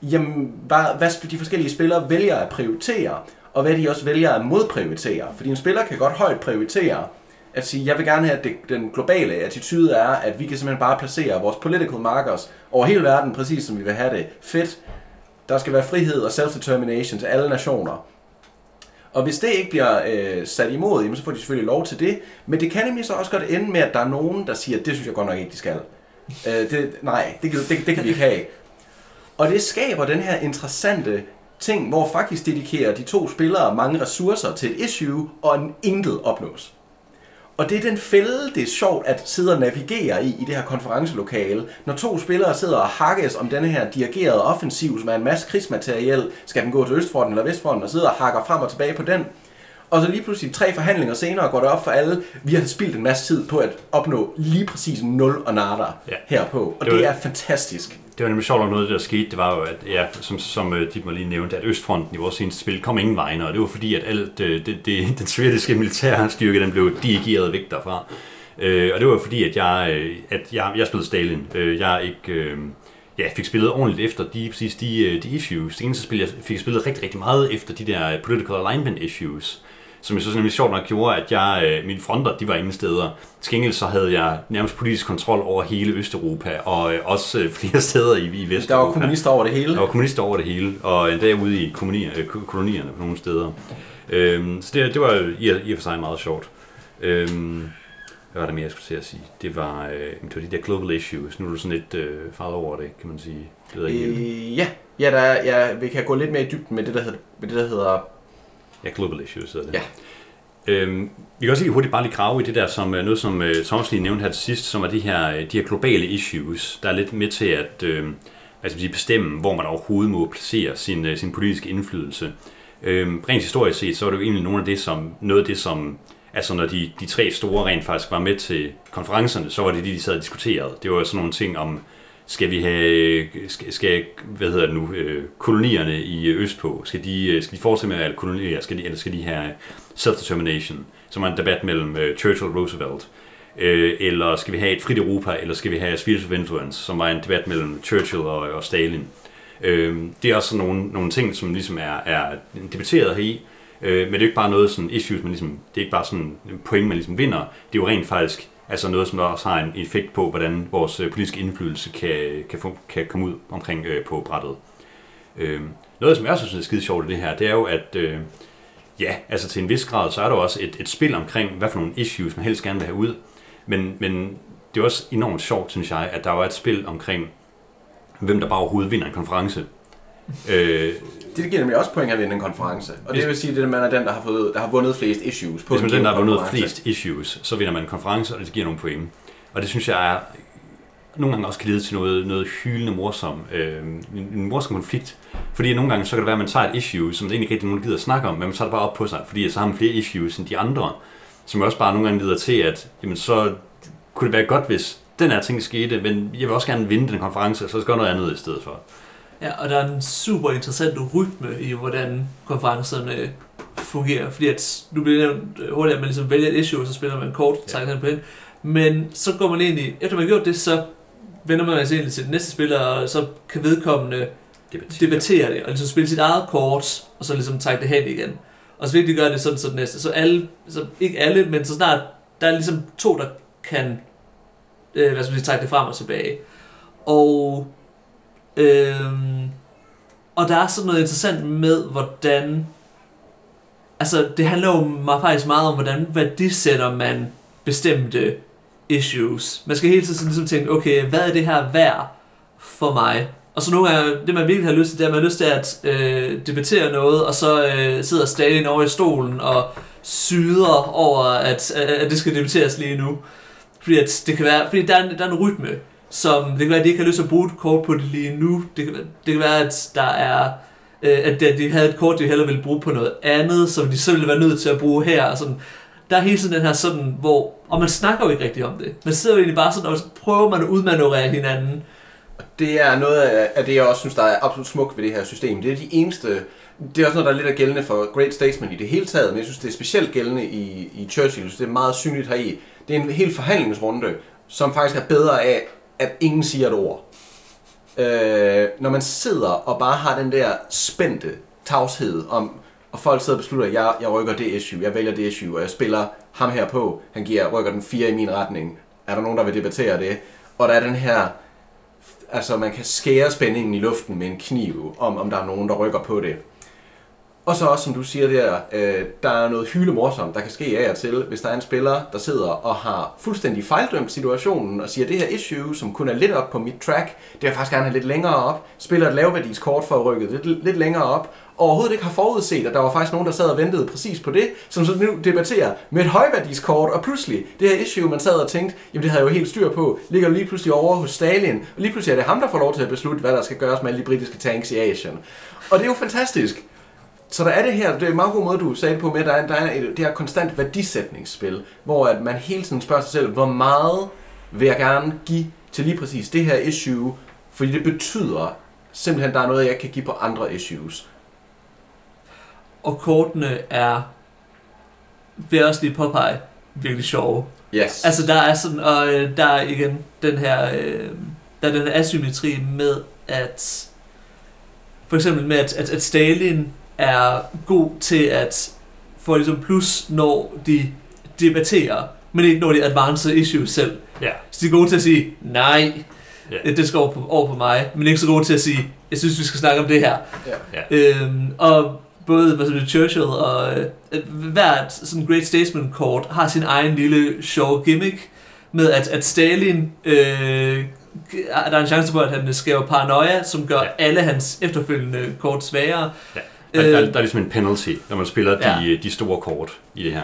jamen, hvad, hvad de forskellige spillere vælger at prioritere, og hvad de også vælger at modprioritere. Fordi en spiller kan godt højt prioritere at sige, jeg vil gerne have, at det, den globale attitude er, at vi kan simpelthen bare placere vores political markers over hele verden, præcis som vi vil have det. Fedt. Der skal være frihed og self-determination til alle nationer. Og hvis det ikke bliver øh, sat imod, jamen, så får de selvfølgelig lov til det. Men det kan nemlig så også godt ende med, at der er nogen, der siger, det synes jeg godt nok ikke, de skal. Øh, det, nej, det, kan- det, det kan vi ikke have. Og det skaber den her interessante ting, hvor faktisk dedikerer de to spillere mange ressourcer til et issue, og en intet opnås. Og det er den fælde, det er sjovt at sidde og navigere i, i det her konferencelokale. Når to spillere sidder og hakkes om denne her dirigerede offensiv, som er en masse krigsmateriel, skal den gå til Østfronten eller Vestfronten, og sidder og hakker frem og tilbage på den. Og så lige pludselig tre forhandlinger senere går det op for alle, vi har spildt en masse tid på at opnå lige præcis 0 og nada Ja. herpå. Og Det det, var- er fantastisk. Det var nemlig sjovt, at noget af det, der skete, det var jo, at, ja, som, som øh, Dietmar lige nævnte, at Østfronten i vores seneste spil kom ingen vegne, og det var fordi, at alt øh, det, det, <laughs> den sovjetiske militærstyrke, den blev dirigeret væk derfra. Øh, og det var fordi, at jeg, øh, at jeg, jeg spillede Stalin. Øh, jeg ikke... Øh, ja, fik spillet ordentligt efter de, præcis de, øh, de issues. Det eneste spil, jeg fik spillet rigtig, rigtig meget efter de der political alignment issues, som jeg synes nemlig sjovt nok gjorde, at jeg, øh, mine fronter, de var ingen steder. Til gengæld så havde jeg nærmest politisk kontrol over hele Østeuropa, og øh, også øh, <laughs> flere steder i, i Vesteuropa. Der var kommunister over det hele. Der var kommunister over det hele, og endda ude i kolonier, øh, ko- kolonierne på nogle steder. Øhm, så det, det var i, i og for sig meget sjovt. Øhm, hvad var det mere, jeg skulle til at sige? Det var, øh, det var de der global issues. Nu er du sådan lidt øh, farvet over det, kan man sige. Det ved jeg ikke. Øh, ja, ja, der, er- ja, vi kan gå lidt mere i dybden med det, der hedder, med det, der hedder Ja, global issues hedder det. Ja. Øhm, vi kan også lige hurtigt bare lige grave i det der, som øh, noget som øh, Thomas lige nævnte her til sidst, som er de her, øh, de her globale issues, der er lidt med til at øh, hvad skal man sige, bestemme, hvor man overhovedet må placere sin, øh, sin politiske indflydelse. Øhm, rent historisk set, så er det jo egentlig nogle af det, som, noget af det, som altså når de, de tre store rent faktisk var med til konferencerne, så var det de, de sad og diskuterede. Det var sådan nogle ting om, skal vi have, skal, skal hvad hedder det nu, øh, kolonierne i Østpå, skal de, øh, skal de fortsætte med at være kolonier, skal de, eller skal de have self-determination, som er en debat mellem øh, Churchill og Roosevelt, øh, eller skal vi have et frit Europa, eller skal vi have spheres of influence, som var en debat mellem Churchill og, og Stalin. Øh, det er også sådan nogle, nogle ting, som ligesom er, er debatteret heri, øh, men det er jo ikke bare noget sådan issues, man ligesom, det er ikke bare sådan en point, man ligesom vinder, det er jo rent faktisk altså noget, som også har en effekt på, hvordan vores øh, politiske indflydelse kan, kan, få, kan komme ud omkring øh, på brættet. Øh, noget, som jeg også synes er skide sjovt i det her, det er jo, at øh, ja, altså til en vis grad, så er der også et, et spil omkring, hvad for nogle issues man helst gerne vil have ud. Men, men det er også enormt sjovt, synes jeg, at der jo er et spil omkring, hvem der bare overhovedet vinder en konference øh, Det giver nemlig også point at vinde en konference. Og det vil sige, at man er den, der har, fået, der har vundet flest issues på Hvis man er den, der har vundet flest issues, så vinder man en konference, og det giver nogle point. Og det synes jeg er nogle gange også kan lede til noget, noget hyldende morsom, øh, en, morsom konflikt. Fordi nogle gange så kan det være, at man tager et issue, som det egentlig ikke rigtig nogen gider at snakke om, men man tager det bare op på sig, fordi så har man flere issues end de andre, som også bare nogle gange leder til, at jamen, så kunne det være godt, hvis den her ting skete, men jeg vil også gerne vinde den konference, så skal jeg noget andet i stedet for. Ja, og der er en super interessant rytme i, hvordan konferencerne fungerer. Fordi at, nu bliver det nævnt hurtigt, at man ligesom vælger et issue, og så spiller man kort, Ja. ja. på den. Men så går man ind i, efter man har gjort det, så vender man sig egentlig til den næste spiller, og så kan vedkommende Debattere. debattere det, og ligesom spille sit eget kort, og så ligesom trække det hen igen. Og så virkelig gøre det sådan, så det næste. Så alle, så ikke alle, men så snart, der er ligesom to, der kan, øh, hvad skal man sige, trække det frem og tilbage. Og, øhm, og der er sådan noget interessant med, hvordan, altså det handler jo meget, faktisk meget om, hvordan værdisætter man bestemte issues. Man skal hele tiden sådan ligesom tænke, okay, hvad er det her værd for mig? Og så nogle gange, det man virkelig har lyst til, det er, at man har lyst til at øh, debattere noget, og så øh, sidder Stalin over i stolen og syder over, at, at det skal debatteres lige nu. Fordi, at det kan være, fordi der, er en, der er en rytme, som det kan være, at de ikke har lyst til at bruge et kort på det lige nu. Det kan, det kan være, at der er øh, at de- de havde et kort, de hellere ville bruge på noget andet, som de så ville være nødt til at bruge her. Og sådan. Der er hele tiden den her sådan, hvor, og man snakker jo ikke rigtig om det. Man sidder jo egentlig bare sådan, og så prøver man at udmanøvrere hinanden. Det er noget af det, jeg også synes, der er absolut smukt ved det her system. Det er de eneste... Det er også noget, der er lidt af gældende for Great Statesman i det hele taget, men jeg synes, det er specielt gældende i, i Churchill. Jeg synes, det er meget synligt heri. Det er en helt forhandlingsrunde, som faktisk er bedre af, at ingen siger et ord. Øh, når man sidder og bare har den der spændte tavshed om, og folk sidder og beslutter, at jeg, jeg rykker det issue, jeg vælger det issue, og jeg spiller ham her på, han giver, rykker den fire i min retning. Er der nogen, der vil debattere det? Og der er den her altså man kan skære spændingen i luften med en kniv, om, om der er nogen, der rykker på det. Og så også, som du siger der, øh, der er noget hylemorsomt, der kan ske af og til, hvis der er en spiller, der sidder og har fuldstændig fejldømt situationen, og siger, det her issue, som kun er lidt op på mit track, det vil jeg faktisk gerne have lidt længere op, spiller et lavværdiskort for at rykke lidt, lidt længere op, og overhovedet ikke har forudset, at der var faktisk nogen, der sad og ventede præcis på det, som så nu debatterer med et højværdiskort, og pludselig, det her issue, man sad og tænkte, jamen det havde jeg jo helt styr på, ligger lige pludselig over hos Stalin, og lige pludselig er det ham, der får lov til at beslutte, hvad der skal gøres med alle de britiske tanks i Asien. Og det er jo fantastisk. Så der er det her, det er en meget god måde, du sagde det på med, der er, der er et, det her konstant værdisætningsspil, hvor at man hele tiden spørger sig selv, hvor meget vil jeg gerne give til lige præcis det her issue, fordi det betyder simpelthen, der er noget, jeg kan give på andre issues. Og kortene er, vil jeg også lige påpege, virkelig sjove. Yes. Altså der er sådan, og øh, der er igen den her, øh, der er den her asymmetri med, at for eksempel med, at, at, at Stalin er god til at få ligesom plus, når de debatterer, men ikke når de advancer issues selv. Ja. Så de er gode til at sige, nej, Ja. det skal over på, over på mig, men ikke så gode til at sige, jeg synes, vi skal snakke om det her. ja. Øhm, og både hvad det, Churchill og øh, hvert sådan Great Statesman kort har sin egen lille sjov gimmick med at, at Stalin øh, der er en chance for at han skaber paranoia som gør Ja. ja. alle hans efterfølgende kort svagere Ja. Der, der, Øh, der er ligesom en penalty, når man spiller de, Ja. de store kort i det her.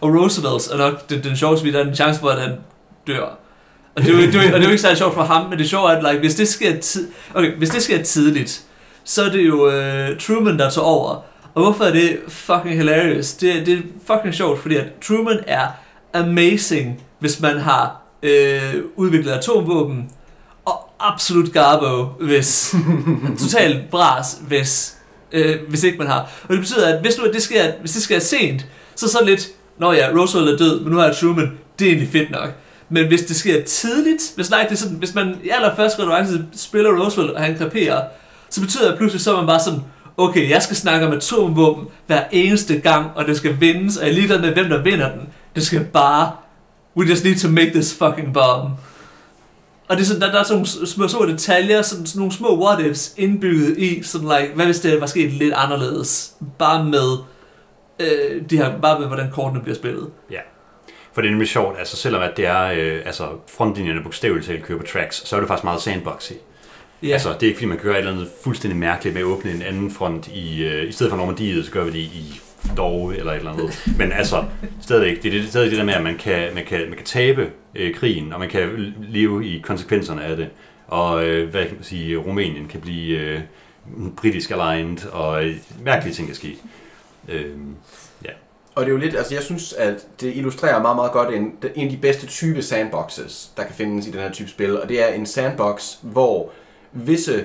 og Roosevelts er nok den, den sjoveste, fordi der er en chance for at han dør og det, er jo, det, er jo, og det er jo ikke særlig sjovt for ham, men det sjove er, at like, hvis, det sker tid, okay, hvis det sker tidligt, så er det jo øh, Truman, der tager over. Og hvorfor er det fucking hilarious? Det, det er fucking sjovt, fordi at Truman er amazing, hvis man har øh, udviklet atomvåben, og absolut garbo, hvis <laughs> total bras, hvis, øh, hvis ikke man har. Og det betyder, at hvis, nu, at det sker, hvis det sker sent, så sådan så lidt, når ja, Roosevelt er død, men nu har jeg Truman, det er egentlig fedt nok. Men hvis det sker tidligt, hvis, nej, det er sådan, hvis man i allerførste konkurrence spiller Roosevelt, og han kreperer, så betyder det pludselig, så er man bare sådan, okay, jeg skal snakke om atomvåben hver eneste gang, og det skal vindes, og jeg er ligeglad med, hvem der vinder den. Det skal bare, we just need to make this fucking bomb. Og det er sådan, der, der er sådan nogle små, små detaljer, sådan, sådan nogle små what-ifs indbygget i, sådan like, hvad hvis det var sket lidt anderledes, bare med, øh, de her, bare med, hvordan kortene bliver spillet. For det er nemlig sjovt, altså selvom at det er, øh, altså frontlinjerne bogstaveligt talt kører på tracks, så er det faktisk meget sandboxy. Ja, Ja. Altså, det er ikke fordi, man gøre et eller andet fuldstændig mærkeligt med at åbne en anden front i, øh, i stedet for Normandiet, så gør vi det i dog, eller et eller andet. Men altså, stadigvæk, det er det, stadig det der med, at man kan, man kan, man kan tabe øh, krigen, og man kan leve i konsekvenserne af det. Og øh, hvad kan man sige, Rumænien kan blive øh, britisk aligned, og øh, mærkelige ting kan ske. Øh, Og det er jo lidt, altså jeg synes, at det illustrerer meget, meget godt en, en af de bedste type sandboxes, der kan findes i den her type spil. Og det er en sandbox, hvor visse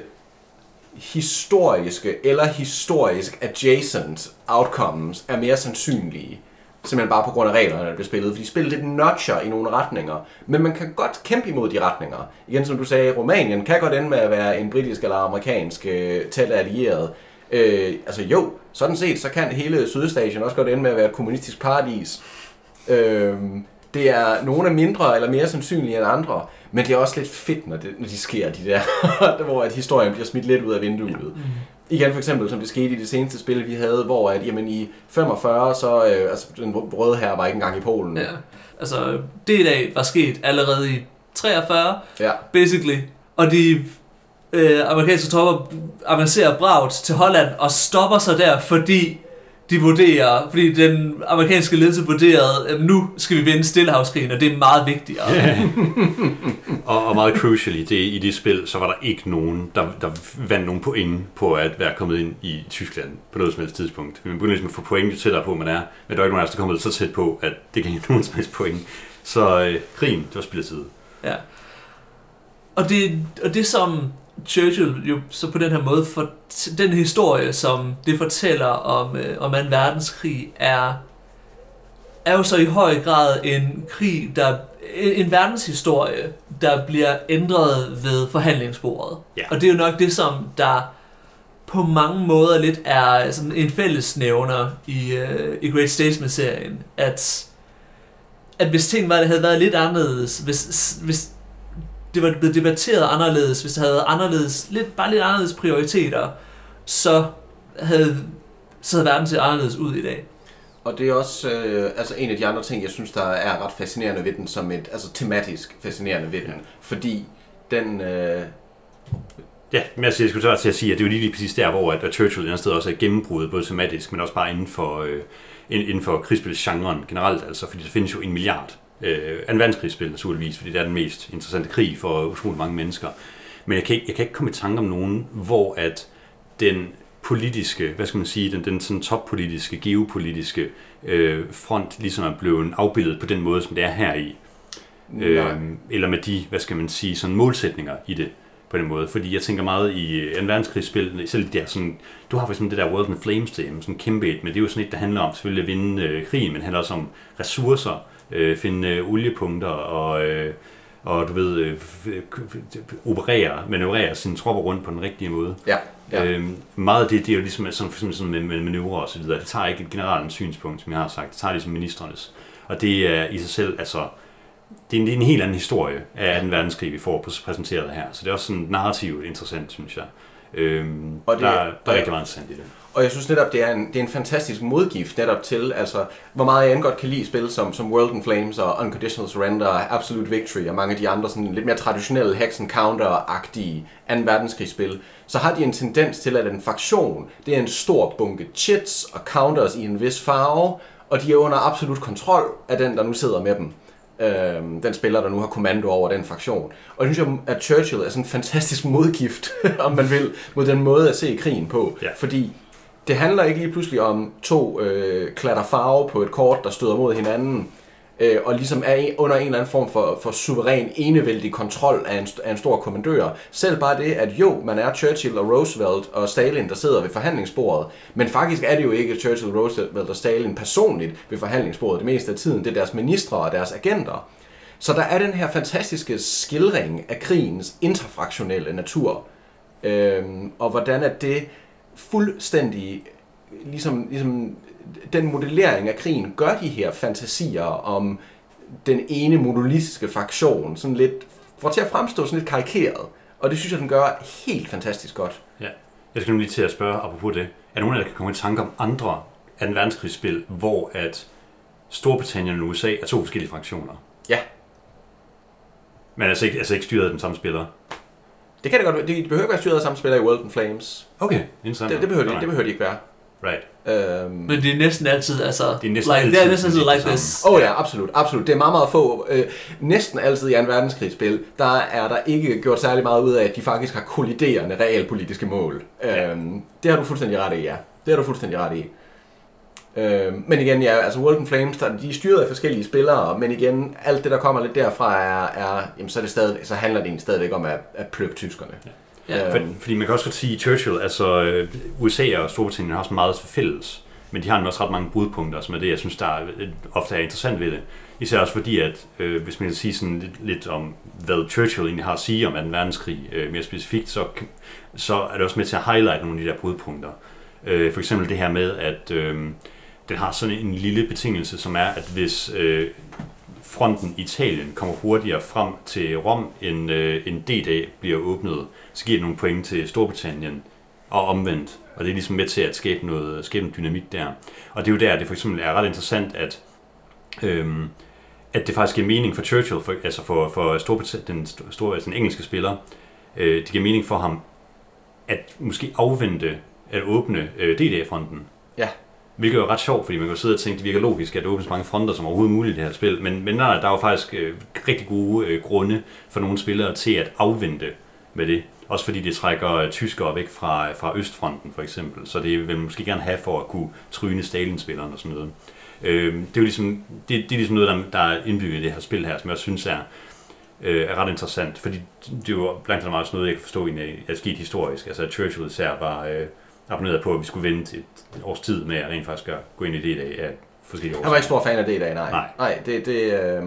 historiske eller historisk adjacent outcomes er mere sandsynlige. Simpelthen bare på grund af reglerne, der bliver spillet. Fordi spillet lidt notcher i nogle retninger. Men man kan godt kæmpe imod de retninger. Igen, som du sagde, Rumænien kan godt ende med at være en britisk eller amerikansk øh, tæt allieret. Øh, altså jo, sådan set, så kan hele Sydøstasien også godt ende med at være et kommunistisk paradis. Øh, det er nogle er mindre eller mere sandsynlige end andre, men det er også lidt fedt, når, det, når de sker, de der, <laughs> hvor at historien bliver smidt lidt ud af vinduet. Mm. Igen for eksempel, som det skete i det seneste spil, vi havde, hvor at, jamen, i 45, så øh, altså, den røde her var ikke engang i Polen. Ja. Altså, det i dag var sket allerede i 43, Ja. basically. Og de øh, amerikanske tropper avancerer bragt til Holland og stopper sig der, fordi de vurderer, fordi den amerikanske ledelse vurderede, at nu skal vi vinde Stillehavskrigen, og det er meget vigtigere. <laughs> Og, og meget crucially, det, i det spil, så var der ikke nogen, der, der vandt nogen point på at være kommet ind i Tyskland på noget som helst tidspunkt. Man begynder ligesom at få point, jo tættere på man er, men der er ikke nogen af os, der er kommet så tæt på, at det kan give <laughs> nogen som helst point. Så øh, krigen, det var spilletid. Ja. Og det, og det som Churchill jo så på den her måde, for den historie, som det fortæller om, øh, om 2. verdenskrig, er, er jo så i høj grad en krig, der en, en verdenshistorie, der bliver ændret ved forhandlingsbordet. Ja. Og det er jo nok det, som der på mange måder lidt er sådan en fællesnævner i, øh, i Great Statesman-serien, at, at hvis ting var, havde været lidt anderledes, hvis, hvis det var blevet debatteret anderledes, hvis det havde anderledes, lidt, bare lidt anderledes prioriteter, så havde, så havde verden set anderledes ud i dag. Og det er også øh, altså en af de andre ting, jeg synes, der er ret fascinerende ved den, som et, altså tematisk fascinerende ved den, fordi den, øh, Ja, men jeg, jeg skulle så til at sige, at det er jo lige præcis der, hvor at, Churchill et sted også er gennembruddet, både tematisk, men også bare inden for, øh, inden for krigsspilsgenren generelt, altså, fordi der findes jo en milliard øh, en verdenskrigsspil naturligvis, fordi det er den mest interessante krig for utrolig mange mennesker. Men jeg kan ikke, jeg kan ikke komme i tanke om nogen, hvor at den politiske, hvad skal man sige, den, den sådan toppolitiske, geopolitiske øh, front ligesom er blevet afbildet på den måde, som det er her i. Øh, eller med de, hvad skal man sige, sådan målsætninger i det på den måde. Fordi jeg tænker meget i øh, en verdenskrigsspil, selv der sådan, du har for eksempel det der World in Flames til, sådan kæmpe et, men det er jo sådan et, der handler om selvfølgelig at vinde øh, krigen, men handler også om ressourcer, øh, finde øh, oliepunkter og, øh, og du ved, øh, operere, manøvrere sine tropper rundt på den rigtige måde. ja, ja. Øhm, meget af det, det er jo ligesom sådan, for eksempel sådan med, med manøvrer og så videre. Det tager ikke generalens synspunkt, som jeg har sagt. Det tager ligesom ministrenes. Og det er i sig selv, altså, det er en, det er en helt anden historie af 2. verdenskrig, vi får præsenteret her. Så det er også sådan narrativt interessant, synes jeg. Øhm, Og det- der, der er rigtig meget interessant i det. Og jeg synes netop, det er en, det er en fantastisk modgift netop til, altså, hvor meget jeg end godt kan lide spil som, som World in Flames og Unconditional Surrender og Absolute Victory og mange af de andre sådan lidt mere traditionelle Hex and Counter-agtige 2. verdenskrigsspil, så har de en tendens til, at en faktion, det er en stor bunke chits og counters i en vis farve, og de er under absolut kontrol af den, der nu sidder med dem. Øhm, den spiller, der nu har kommando over den fraktion. Og jeg synes, at Churchill er sådan en fantastisk modgift, <laughs> om man vil, mod den måde at se krigen på. Ja. Fordi det handler ikke lige pludselig om to øh, klatter farve på et kort, der støder mod hinanden, øh, og ligesom er under en eller anden form for, for suveræn enevældig kontrol af en, af en stor kommandør. Selv bare det, at jo, man er Churchill og Roosevelt og Stalin, der sidder ved forhandlingsbordet, men faktisk er det jo ikke Churchill, Roosevelt og Stalin personligt ved forhandlingsbordet det meste af tiden. Det er deres ministre og deres agenter. Så der er den her fantastiske skildring af krigens interfraktionelle natur, øh, og hvordan at det fuldstændig, ligesom, ligesom den modellering af krigen, gør de her fantasier om den ene monolitiske fraktion, sådan lidt, får til at fremstå sådan lidt karikeret. Og det synes jeg, den gør helt fantastisk godt. Ja. Jeg skal nu lige til at spørge, apropos det, er nogen af jer, der kan komme i tanke om andre 2. verdenskrigsspil, hvor at Storbritannien og USA er to forskellige fraktioner? Ja. Men altså ikke, altså ikke styret af den samme spiller? Det kan det godt være. Det behøver ikke være styret af samme spiller i World Flames. Okay, interessant. Det, det, behøver, de, det behøver de ikke være. Right. Øhm, Men det er næsten altid, altså, Det er næsten like, altid det er næsten altid like this. Åh oh, ja, absolut, absolut. Det er meget, meget få. Øh, næsten altid i en verdenskrigsspil, der er der ikke gjort særlig meget ud af, at de faktisk har kolliderende realpolitiske mål. Ja. Øhm, det har du fuldstændig ret i, ja. Det har du fuldstændig ret i. Øhm, men igen, ja, altså World in Flames, der, de er styret af forskellige spillere, men igen, alt det, der kommer lidt derfra, er, er jamen, så, er det stadig, så handler det egentlig stadigvæk om at, at plukke tyskerne. Ja. For, fordi man kan også godt sige, at Churchill, altså øh, USA og Storbritannien har så meget fælles, men de har også ret mange brudpunkter, som er det, jeg synes, der er, øh, ofte er interessant ved det. Især også fordi, at øh, hvis man kan sige sådan lidt, lidt om, hvad Churchill egentlig har at sige om 2. verdenskrig øh, mere specifikt, så, så er det også med til at highlight nogle af de der brudpunkter. Øh, for eksempel det her med, at øh, den har sådan en lille betingelse, som er, at hvis øh, fronten i Italien kommer hurtigere frem til Rom, end, øh, end D-dag bliver åbnet, så giver det nogle point til Storbritannien og omvendt. Og det er ligesom med til at skabe noget skabe en dynamik der. Og det er jo der, det for eksempel er ret interessant, at, øhm, at det faktisk giver mening for Churchill, for, altså for, for Storbritannien, den, store, altså den engelske spiller, øh, det giver mening for ham at måske afvente at åbne øh, D-dag-fronten. Ja. Hvilket er ret sjovt, fordi man kan jo sidde og tænke, det virker logisk, at det åbnes så mange fronter som overhovedet muligt i det her spil. Men, men nej, der er jo faktisk øh, rigtig gode øh, grunde for nogle spillere til at afvente med det. Også fordi det trækker øh, tyskere væk fra, fra Østfronten for eksempel. Så det vil man måske gerne have for at kunne tryne Stalin-spilleren og sådan noget. Øh, det er jo ligesom, det, det er ligesom noget, der, der er indbygget i det her spil her, som jeg synes er, øh, er ret interessant. Fordi det er jo blandt andet også noget, jeg kan forstå egentlig er sket historisk. Altså at Churchill især var øh, abonneret på, at vi skulle vente et års tid med at rent faktisk at gå ind i det i dag af forskellige årsager. Jeg var ikke stor fan af det i dag, nej. Nej. nej det, det, øh...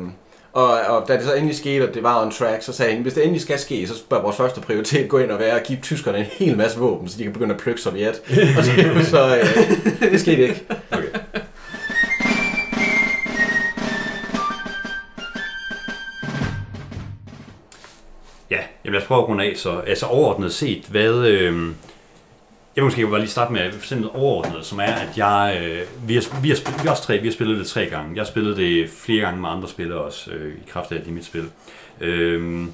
og, og da det så endelig skete, at det var on track, så sagde han, hvis det endelig skal ske, så bør vores første prioritet gå ind og være at give tyskerne en hel masse våben, så de kan begynde at plukke Sovjet. <laughs> og det, så øh, det skete ikke. Okay. Ja, jamen lad os prøve at runde af. Så, altså overordnet set, hvad... Øh, jeg vil måske bare lige starte med at fortælle noget overordnet, som er, at jeg... Øh, vi, har, vi, har, spillet, vi, har også tre, vi har spillet det tre gange. Jeg har spillet det flere gange med andre spillere også, øh, i kraft af, at det er mit spil. Øh,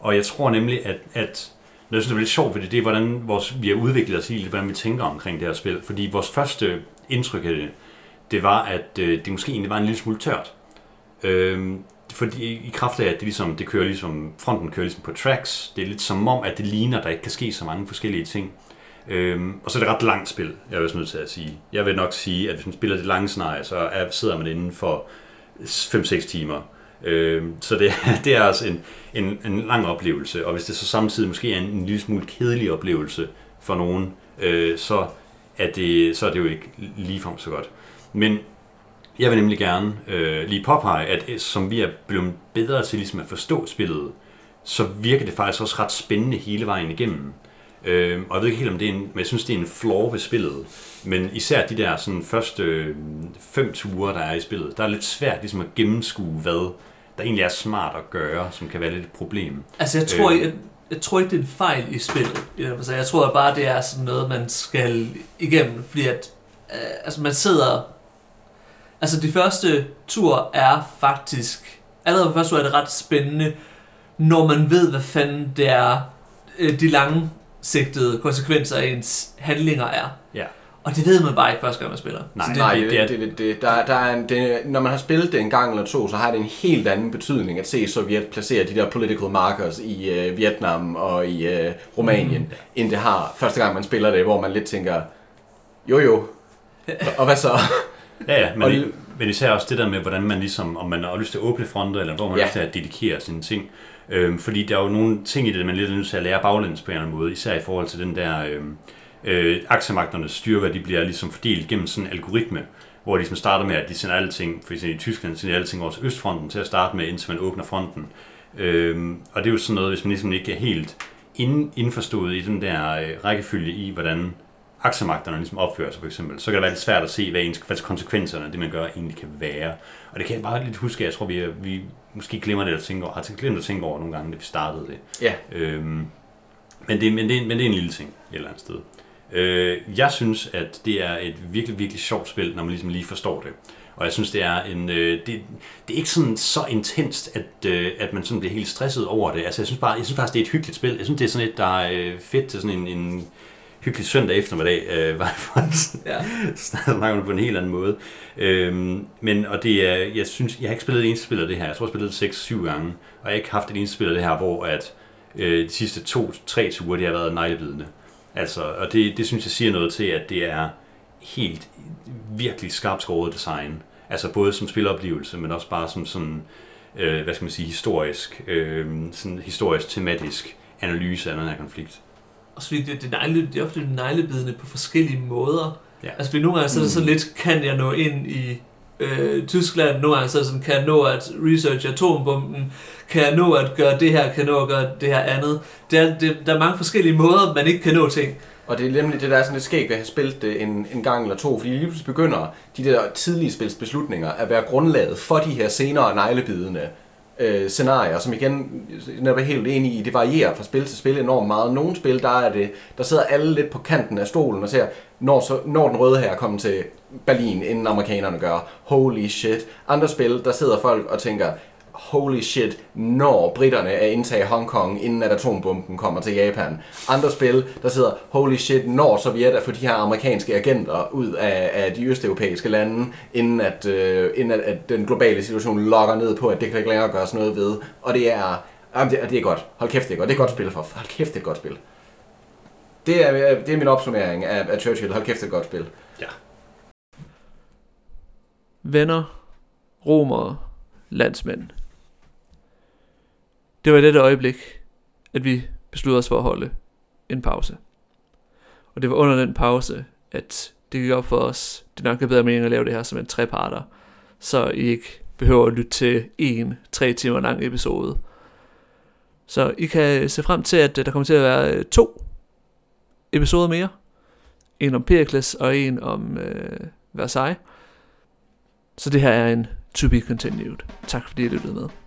og jeg tror nemlig, at, at noget, jeg synes, det er lidt sjovt ved det, det er, hvordan vores, vi har udviklet os i, hvordan vi tænker omkring det her spil. Fordi vores første indtryk af det, det var, at øh, det måske egentlig var en lille smule tørt. Øh, fordi i kraft af, at det, ligesom, det kører ligesom, fronten kører ligesom på tracks, det er lidt som om, at det ligner, at der ikke kan ske så mange forskellige ting. Øhm, og så er det ret langt spil, jeg er også nødt til at sige. Jeg vil nok sige, at hvis man spiller det lange scenarie, så er, sidder man inden for 5-6 timer. Øhm, så det, <laughs> det er altså en, en, en lang oplevelse, og hvis det så samtidig måske er en, en lille smule kedelig oplevelse for nogen, øh, så, er det, så er det jo ikke ligefrem så godt. Men jeg vil nemlig gerne øh, lige påpege, at øh, som vi er blevet bedre til ligesom at forstå spillet, så virker det faktisk også ret spændende hele vejen igennem. Øh, og jeg ved ikke helt om det er en, men jeg synes det er en flaw ved spillet. Men især de der sådan, første øh, fem ture, der er i spillet, der er lidt svært ligesom at gennemskue, hvad der egentlig er smart at gøre, som kan være lidt et problem. Altså, jeg tror, Øh. jeg, jeg tror ikke, det er en fejl i spillet. Altså, jeg tror bare, det er sådan noget, man skal igennem, fordi at, øh, altså, man sidder... Altså, de første tur er faktisk... Allerede på første tur er det ret spændende, når man ved, hvad fanden det er, øh, de lange sigtede konsekvenser af ens handlinger er. Ja. Og det ved man bare ikke første gang, man spiller. Nej, Så Nej, det- det, det er- det, det, det, der, der er en, det, når man har spillet det en gang eller to, så har det en helt anden betydning at se Sovjet placere de der political markers i øh, Vietnam og i øh, Rumænien, mm. end det har første gang, man spiller det, hvor man lidt tænker, jo jo, og hvad så? Ja, ja, men, Og- men især også det der med, hvordan man ligesom, om man har lyst til at åbne fronter, eller hvor man Ja. har lyst til at dedikere sine ting. Øh, fordi der er jo nogle ting i det, man lidt er nødt til at lære baglæns på en eller anden måde, især i forhold til den der øhm, øh, øh, aktiemagternes styrker, de bliver ligesom fordelt gennem sådan en algoritme, hvor de ligesom starter med, at de sender alting, for eksempel i Tyskland sender de alting over til Østfronten til at starte med, indtil man åbner fronten. Øh, og det er jo sådan noget, hvis man ligesom ikke er helt ind, indforstået i den der øh, rækkefølge i, hvordan aktiemagterne ligesom opfører sig for eksempel, så kan det være lidt svært at se, hvad, ens, hvad konsekvenserne af det, man gør, egentlig kan være. Og det kan jeg bare lidt huske, jeg tror, vi, vi måske glemmer det at tænke over, har glemt at tænke over nogle gange, da vi startede det. Ja, Øhm, men, det, men, det, men det er en lille ting et eller andet sted. Øh, jeg synes, at det er et virkelig, virkelig sjovt spil, når man ligesom lige forstår det. Og jeg synes, det er en, øh, det, det er ikke sådan så intenst, at, øh, at man sådan bliver helt stresset over det. Altså, jeg synes bare, jeg synes faktisk, det er et hyggeligt spil. Jeg synes, det er sådan et, der er øh, fedt til sådan en, en hyggelig søndag eftermiddag, øh, <laughs> var faktisk Ja. snakker på en helt anden måde. Øhm, men, og det er, jeg synes, jeg har ikke spillet et eneste spil af det her. Jeg tror, jeg har spillet det 6-7 gange, og jeg har ikke haft et eneste spil af det her, hvor at, øh, de sidste to-tre ture, det har været neglebidende. Altså, og det, det synes jeg siger noget til, at det er helt virkelig skarpt skåret design. Altså både som spiloplevelse, men også bare som sådan, øh, hvad skal man sige, historisk, øh, sådan historisk tematisk analyse af den her konflikt. Og så fordi det, det, er negle, det er ofte neglebidende på forskellige måder. Ja. Altså fordi nogle gange så er det sådan lidt, kan jeg nå ind i øh, Tyskland, nogle gange så er det sådan, kan jeg nå at researche atombomben, kan jeg nå at gøre det her, kan jeg nå at gøre det her andet. Det er, det, der er mange forskellige måder, man ikke kan nå ting. Og det er nemlig det, der er sådan lidt skægt ved at have spillet det en, en gang eller to, fordi lige pludselig begynder de der tidlige spils beslutninger at være grundlaget for de her senere neglebidende øh, scenarier, som igen, jeg er helt enig i, det varierer fra spil til spil enormt meget. Nogle spil, der er det, der sidder alle lidt på kanten af stolen og ser, når, så, når den røde her kommer til Berlin, inden amerikanerne gør, holy shit. Andre spil, der sidder folk og tænker, holy shit, når britterne er indtage Hongkong, inden at atombomben kommer til Japan. Andre spil, der sidder, holy shit, når Sovjet er for de her amerikanske agenter ud af, af de østeuropæiske lande, inden, at, øh, inden at, at den globale situation lokker ned på, at det kan ikke længere gøres noget ved. Og det er, jamen det, det er godt. Hold kæft, det er godt. Det er et godt spil for. Hold kæft, det er et godt spil. Det er, det er min opsummering af, af Churchill. Hold kæft, det er et godt spil. Venner, romere, landsmænd. Det var i dette øjeblik, at vi besluttede os for at holde en pause. Og det var under den pause, at det gik op for os, det nok er bedre mening at lave det her som en treparter, så I ikke behøver at lytte til en tre timer lang episode. Så I kan se frem til, at der kommer til at være øh, to episoder mere. En om Pericles og en om øh, Versailles. Så det her er en to be continued. Tak fordi I lyttede med.